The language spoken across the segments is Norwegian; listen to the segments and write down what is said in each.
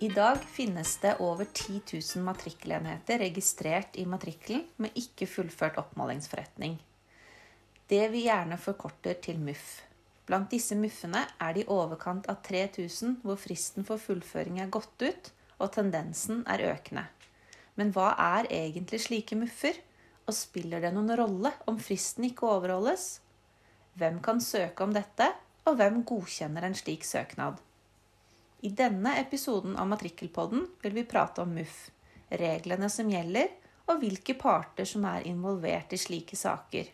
I dag finnes det over 10 000 matrikkelenheter registrert i matrikkelen med ikke fullført oppmålingsforretning. Det vi gjerne forkorter til MUF. Blant disse MUF-ene er det i overkant av 3000 hvor fristen for fullføring er gått ut, og tendensen er økende. Men hva er egentlig slike MUF-er? Og spiller det noen rolle om fristen ikke overholdes? Hvem kan søke om dette, og hvem godkjenner en slik søknad? I denne episoden av Matrikkelpodden vil vi prate om MUF, reglene som gjelder, og hvilke parter som er involvert i slike saker.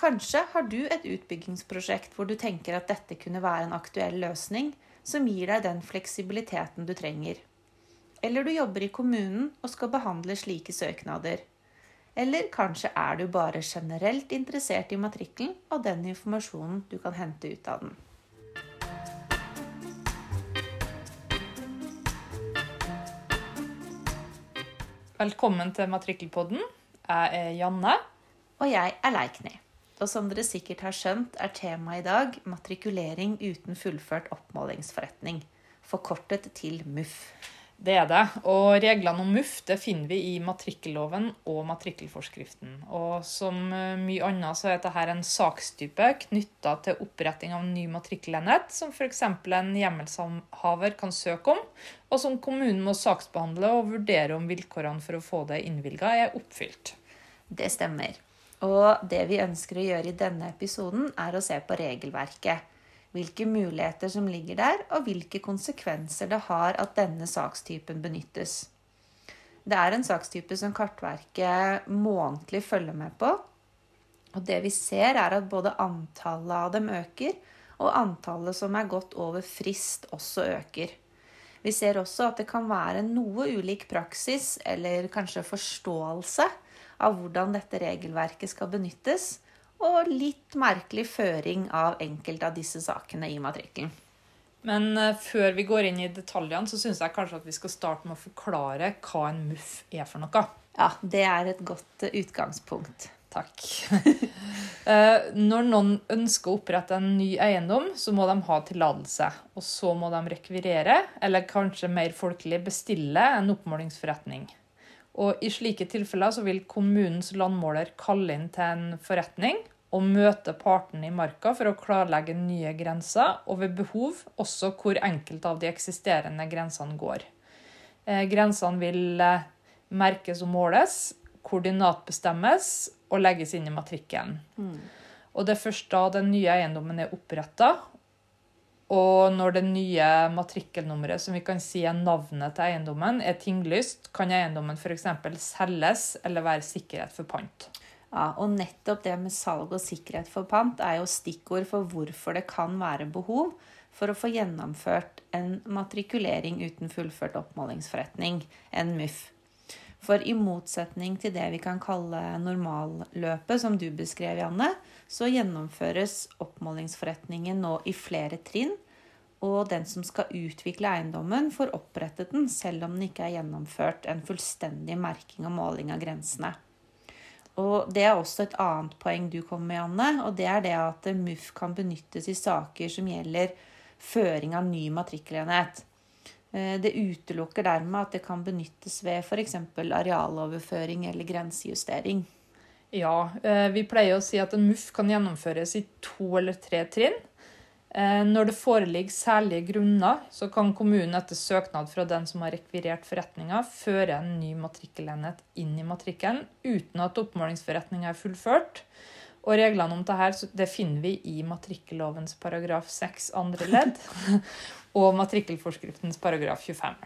Kanskje har du et utbyggingsprosjekt hvor du tenker at dette kunne være en aktuell løsning som gir deg den fleksibiliteten du trenger. Eller du jobber i kommunen og skal behandle slike søknader. Eller kanskje er du bare generelt interessert i matrikkelen og den informasjonen du kan hente ut av den. Velkommen til Matrikkelpodden. Jeg er Janne. Og jeg er Leikny. Og som dere sikkert har skjønt, er temaet i dag matrikulering uten fullført oppmålingsforretning. Forkortet til MUF. Det er det. Og reglene om MUF det finner vi i matrikkelloven og matrikkelforskriften. Og som eh, mye annet så er dette en sakstype knytta til oppretting av ny matrikkelenhet, som f.eks. en hjemmelshaver kan søke om, og som kommunen må saksbehandle og vurdere om vilkårene for å få det innvilga er oppfylt. Det stemmer. Og det vi ønsker å gjøre i denne episoden, er å se på regelverket hvilke muligheter som ligger der, og hvilke konsekvenser det har at denne sakstypen benyttes. Det er en sakstype som Kartverket månedlig følger med på. Og det vi ser, er at både antallet av dem øker, og antallet som er gått over frist, også øker. Vi ser også at det kan være noe ulik praksis, eller kanskje forståelse, av hvordan dette regelverket skal benyttes, og litt merkelig føring av enkelte av disse sakene i matrikkelen. Men uh, før vi går inn i detaljene, så syns jeg kanskje at vi skal starte med å forklare hva en MUF er for noe. Ja, det er et godt uh, utgangspunkt. Takk. uh, når noen ønsker å opprette en ny eiendom, så må de ha tillatelse. Og så må de rekvirere, eller kanskje mer folkelig bestille, en oppmålingsforretning. Og I slike tilfeller så vil kommunens landmåler kalle inn til en forretning og møte partene i marka for å klarlegge nye grenser, og ved behov også hvor enkelte av de eksisterende grensene går. Eh, grensene vil eh, merkes og måles, koordinatbestemmes og legges inn i matrikkelen. Mm. Og det er først da den nye eiendommen er oppretta, og når det nye matrikkelnummeret, som vi kan si er navnet til eiendommen, er tinglyst, kan eiendommen f.eks. selges eller være sikkerhet for pant. Ja, og nettopp det med salg og sikkerhet for pant er jo stikkord for hvorfor det kan være behov for å få gjennomført en matrikulering uten fullført oppmålingsforretning, en MUF. For i motsetning til det vi kan kalle normalløpet, som du beskrev, Janne, så gjennomføres oppmålingsforretningen nå i flere trinn. Og den som skal utvikle eiendommen, får opprettet den selv om den ikke er gjennomført en fullstendig merking og måling av grensene. Og Det er også et annet poeng du kommer med, Janne, og det er det at MUF kan benyttes i saker som gjelder føring av ny matrikkelenhet. Eh, det utelukker dermed at det kan benyttes ved f.eks. arealoverføring eller grensejustering. Ja, eh, vi pleier å si at en MUF kan gjennomføres i to eller tre trinn. Eh, når det foreligger særlige grunner, så kan kommunen etter søknad fra den som har rekvirert forretninga, føre en ny matrikkelenhet inn i matrikkelen uten at oppmålingsforretninga er fullført. Og reglene om dette det finner vi i matrikkellovens paragraf 6 andre ledd og matrikkelforskriftens paragraf 25.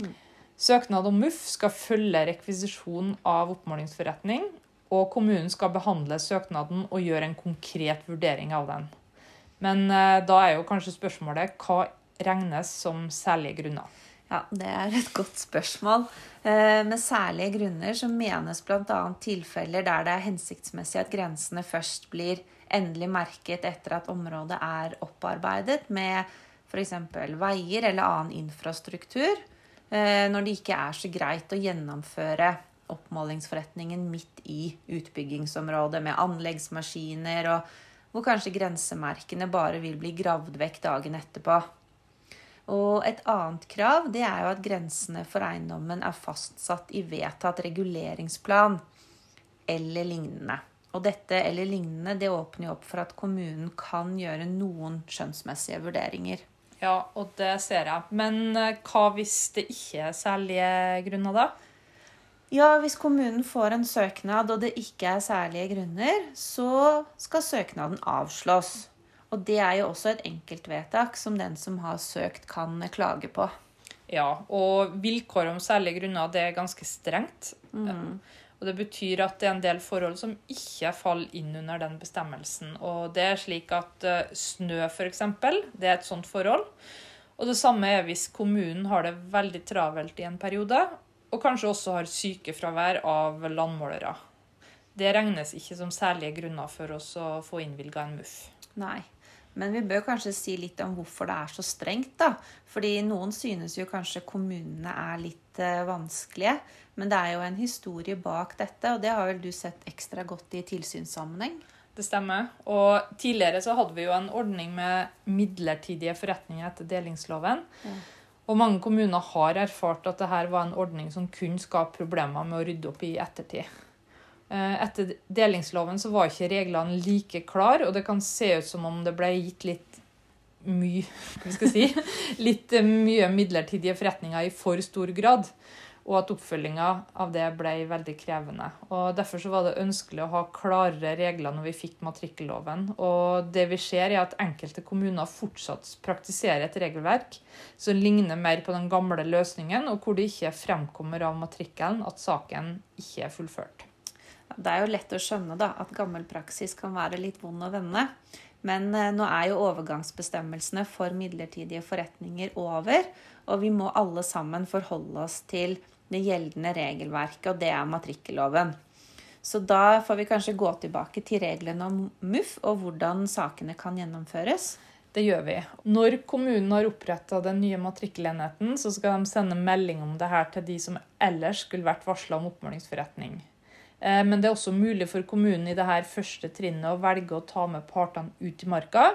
Mm. Søknad om MUF skal følge rekvisisjon av oppmålingsforretning, og kommunen skal behandle søknaden og gjøre en konkret vurdering av den. Men eh, da er jo kanskje spørsmålet hva regnes som særlige grunner? Ja, Det er et godt spørsmål. Eh, med særlige grunner så menes bl.a. tilfeller der det er hensiktsmessig at grensene først blir endelig merket etter at området er opparbeidet med f.eks. veier eller annen infrastruktur, eh, når det ikke er så greit å gjennomføre oppmålingsforretningen midt i utbyggingsområdet med anleggsmaskiner, og hvor kanskje grensemerkene bare vil bli gravd vekk dagen etterpå. Og et annet krav det er jo at grensene for eiendommen er fastsatt i vedtatt reguleringsplan eller lignende. Og dette eller lignende det åpner jo opp for at kommunen kan gjøre noen skjønnsmessige vurderinger. Ja, og det ser jeg. Men eh, hva hvis det ikke er særlige grunner, da? Ja, hvis kommunen får en søknad og det ikke er særlige grunner, så skal søknaden avslås. Og det er jo også et enkeltvedtak som den som har søkt, kan klage på. Ja, og vilkår om særlige grunner det er ganske strengt. Mm. Og Det betyr at det er en del forhold som ikke faller inn under den bestemmelsen. Og det er slik at eh, snø, f.eks., det er et sånt forhold. Og det samme er hvis kommunen har det veldig travelt i en periode, og kanskje også har sykefravær av landmålere. Det regnes ikke som særlige grunner for oss å få innvilga en MUF. Nei. Men vi bør kanskje si litt om hvorfor det er så strengt, da. Fordi noen synes jo kanskje kommunene er litt eh, vanskelige. Men det er jo en historie bak dette, og det har vel du sett ekstra godt i tilsynssammenheng? Det stemmer. Og tidligere så hadde vi jo en ordning med midlertidige forretninger etter delingsloven. Ja. Og mange kommuner har erfart at dette var en ordning som kun skape problemer med å rydde opp i ettertid. Eh, Etter delingsloven så var ikke reglene like klare, og det kan se ut som om det ble gitt litt mye hva skal jeg si, litt eh, mye midlertidige forretninger i for stor grad. Og at oppfølginga av det ble veldig krevende. Og Derfor så var det ønskelig å ha klarere regler når vi fikk matrikkelloven. Og det vi ser er at enkelte kommuner fortsatt praktiserer et regelverk som ligner mer på den gamle løsningen, og hvor det ikke fremkommer av matrikkelen at saken ikke er fullført. Det er jo lett å skjønne da, at gammel praksis kan være litt vond å vende. Men eh, nå er jo overgangsbestemmelsene for midlertidige forretninger over, og vi må alle sammen forholde oss til det gjeldende regelverket, og det er matrikkelloven. Så da får vi kanskje gå tilbake til reglene om MUF og hvordan sakene kan gjennomføres. Det gjør vi. Når kommunen har oppretta den nye matrikkelenheten, så skal de sende melding om det her til de som ellers skulle vært varsla om oppmålingsforretning. Eh, Men det er også mulig for kommunen i dette første trinnet å velge å ta med partene ut i marka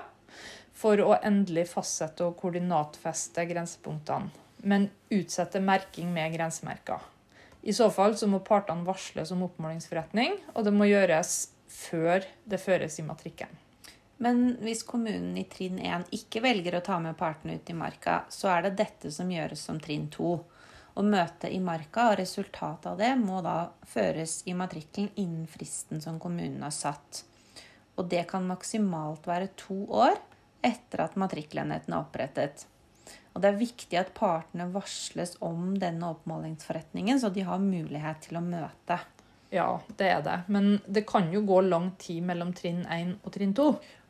for å endelig fastsette og koordinatfeste grensepunktene, men utsette merking med grensemerker. I så fall så må partene varsles om oppmålingsforretning, og det må gjøres før det føres i matrikken. Men hvis kommunen i trinn 1 ikke velger å ta med partene ut i marka, så er det dette som gjøres som trinn 2. Og møte i marka og resultatet av det må da føres i matrikkelen innen fristen som kommunen har satt. Og det kan maksimalt være to år etter at matrikkelenheten er opprettet. Og det er viktig at partene varsles om denne oppmålingsforretningen, så de har mulighet til å møte. Ja, det er det. Men det kan jo gå lang tid mellom trinn 1 og trinn 2.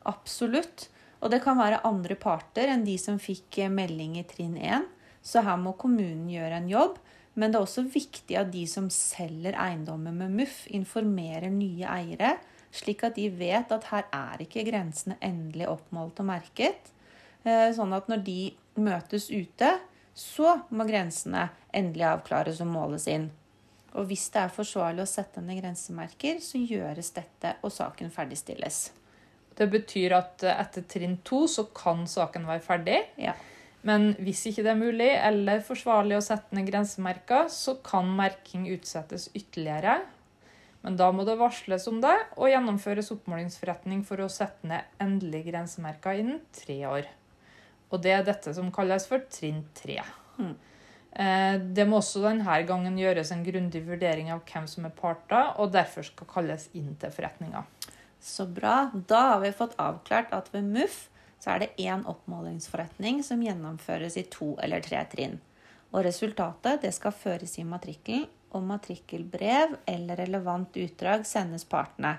Absolutt. Og det kan være andre parter enn de som fikk melding i trinn 1. Så her må kommunen gjøre en jobb. Men det er også viktig at de som selger eiendommer med MUF, informerer nye eiere, slik at de vet at her er ikke grensene endelig oppmålt og merket. Eh, Sånn at når de møtes ute, så må grensene endelig avklares og måles inn. Og hvis det er forsvarlig å sette ned grensemerker, så gjøres dette, og saken ferdigstilles. Det betyr at eh, etter trinn 2 så kan saken være ferdig. Ja. Men hvis ikke det er mulig eller forsvarlig å sette ned grensemerker, så kan merking utsettes ytterligere. Men da må det varsles om det og gjennomføres oppmålingsforretning for å sette ned endelige grensemerker innen tre år. Og det er dette som kalles for trinn tre. Mm. Eh, Det må også denne gangen gjøres en grundig vurdering av hvem som er parter, og derfor skal kalles inn til forretninga. Så bra. Da har vi fått avklart at ved MUF så er det én oppmålingsforretning som gjennomføres i to eller tre trinn. Og resultatet det skal føres i matrikkelen, og matrikkelbrev eller relevant utdrag sendes partene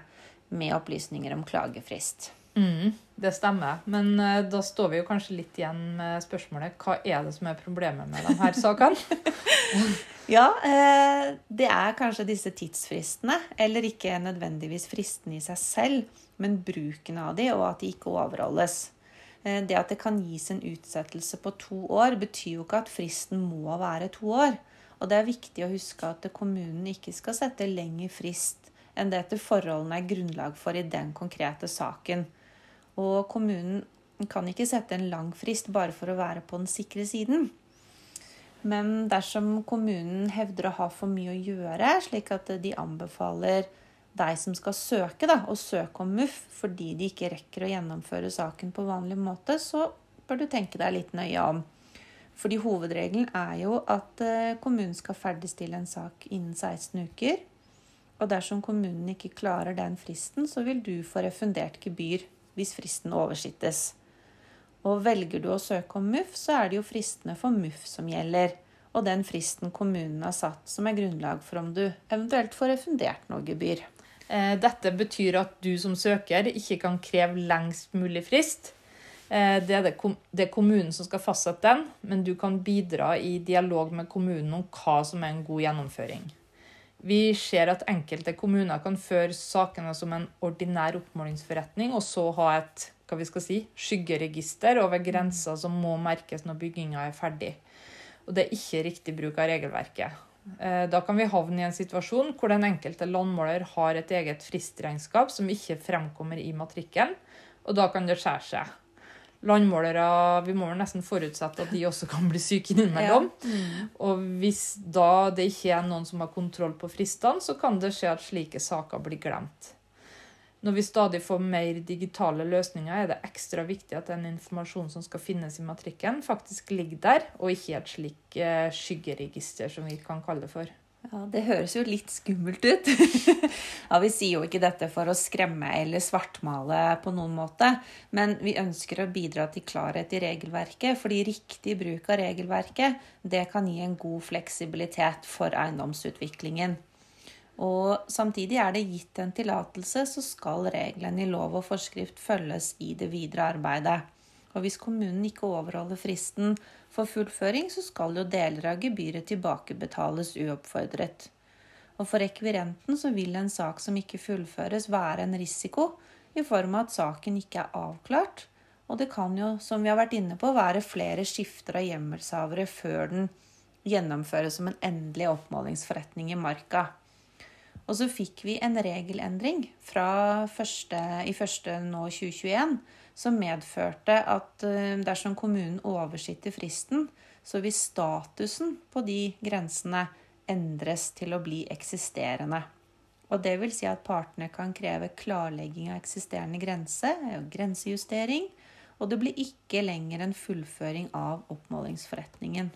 med opplysninger om klagefrist. Mm, det stemmer. Men uh, da står vi jo kanskje litt igjen med spørsmålet hva er det som er problemet med de her sakene? Ja, uh, det er kanskje disse tidsfristene, eller ikke nødvendigvis fristene i seg selv, men bruken av de, og at de ikke overholdes. Eh, Det at det kan gis en utsettelse på to år, betyr jo ikke at fristen må være to år. Og det er viktig å huske at kommunen ikke skal sette lengre frist enn det etter forholdene er grunnlag for i den konkrete saken. Og kommunen kan ikke sette en lang frist bare for å være på den sikre siden. Men dersom kommunen hevder å ha for mye å gjøre, slik at de anbefaler deg som skal søke, da, og søke om MUF fordi de ikke rekker å gjennomføre saken på vanlig måte, så bør du tenke deg litt nøye om. Fordi hovedregelen er jo at eh, kommunen skal ferdigstille en sak innen 16 uker. Og dersom kommunen ikke klarer den fristen, så vil du få refundert gebyr hvis fristen oversittes. Og velger du å søke om MUF, så er det jo fristene for MUF som gjelder. Og den fristen kommunen har satt, som er grunnlag for om du eventuelt får refundert noe gebyr. Eh, dette betyr at du som søker ikke kan kreve lengst mulig frist. Eh, det er kommunen som skal fastsette den, men du kan bidra i dialog med kommunen om hva som er en god gjennomføring. Vi ser at enkelte kommuner kan føre sakene som en ordinær oppmålingsforretning, og så ha et hva vi skal si, skyggeregister over grenser som må merkes når bygginga er ferdig. Og det er ikke riktig bruk av regelverket. Eh, da kan vi havne i en situasjon hvor den enkelte landmåler har et eget fristregnskap som ikke fremkommer i matrikkelen, og da kan det skjære seg. Landmålere vi må vel nesten forutsette at de også kan bli syke innimellom. Ja. Mm. Og hvis da det ikke er noen som har kontroll på fristene, så kan det skje at slike saker blir glemt. Når vi stadig får mer digitale løsninger, er det ekstra viktig at den informasjonen som skal finnes i matrikken, faktisk ligger der, og ikke i et slik eh, skyggeregister, som vi kan kalle det for. Ja, Det høres jo litt skummelt ut. ja, Vi sier jo ikke dette for å skremme eller svartmale på noen måte, men vi ønsker å bidra til klarhet i regelverket, fordi riktig bruk av regelverket det kan gi en god fleksibilitet for eiendomsutviklingen. Og samtidig er det gitt en tillatelse, så skal reglene i lov og forskrift følges i det videre arbeidet. Og hvis kommunen ikke overholder fristen for fullføring, så skal jo deler av gebyret tilbakebetales uoppfordret. Og for rekvirenten så vil en sak som ikke fullføres, være en risiko i form av at saken ikke er avklart. Og det kan jo, som vi har vært inne på, være flere skifter av hjemmelshavere før den gjennomføres som en endelig oppmålingsforretning i marka. Og så fikk vi en regelendring fra første, i første nå 2021 som medførte at eh, dersom kommunen oversitter fristen, så vil statusen på de grensene endres til å bli eksisterende. Og det vil si at partene kan kreve klarlegging av eksisterende grense, grensejustering, og det blir ikke lenger en fullføring av oppmålingsforretningen.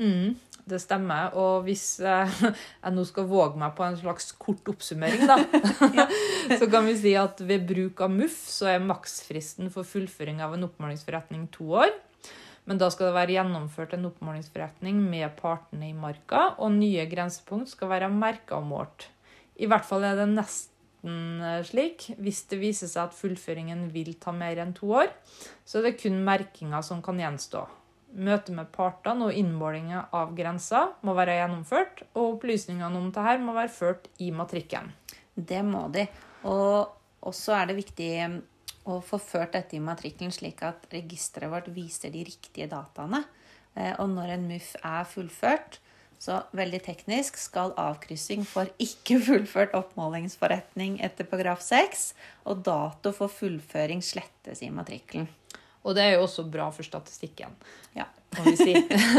Mm, det stemmer. Og hvis eh, jeg nå skal våge meg på en slags kort oppsummering, da, så kan vi si at ved bruk av MUF så er maksfristen for fullføring av en oppmålingsforretning to år. Men da skal det være gjennomført en oppmålingsforretning med partene i marka, og nye grensepunkt skal være merka og målt. I hvert fall er det nesten eh, slik. Hvis det viser seg at fullføringen vil ta mer enn to år, så er det kun merkinga som kan gjenstå. Møte med partene og innmålinga av grenser må være gjennomført, og opplysningene om dette må være ført i matrikken. Det må de. Og også er det viktig um, å få ført dette i matrikkelen, slik at registeret vårt viser de riktige dataene. Eh, og når en MUF er fullført, så veldig teknisk skal avkryssing for ikke fullført oppmålingsforretning etter paragraf 6 og dato for fullføring slettes i matrikkelen. Og det er jo også bra for statistikken. Ja. kan vi si.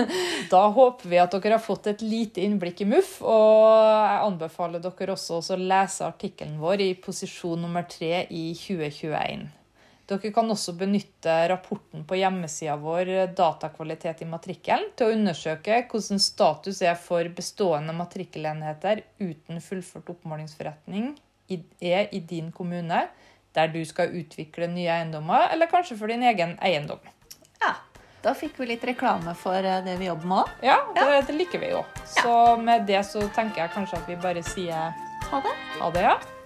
Da håper vi at dere har fått et lite innblikk i MUF. Og jeg anbefaler dere også å lese artikkelen vår i posisjon nummer tre i 2021. Dere kan også benytte rapporten på hjemmesida vår Datakvalitet i matrikkelen til å undersøke hvordan status er for bestående matrikkelenheter uten fullført oppmålingsforretning er i din kommune der du skal utvikle nye eiendommer, eller kanskje for din egen eiendom. Ja, da fikk vi litt reklame for eh, det vi jobber med òg. Ja, det, ja. det, liker vi jo. Så med det så tenker jeg kanskje at vi bare sier ha det. Ha det, ja.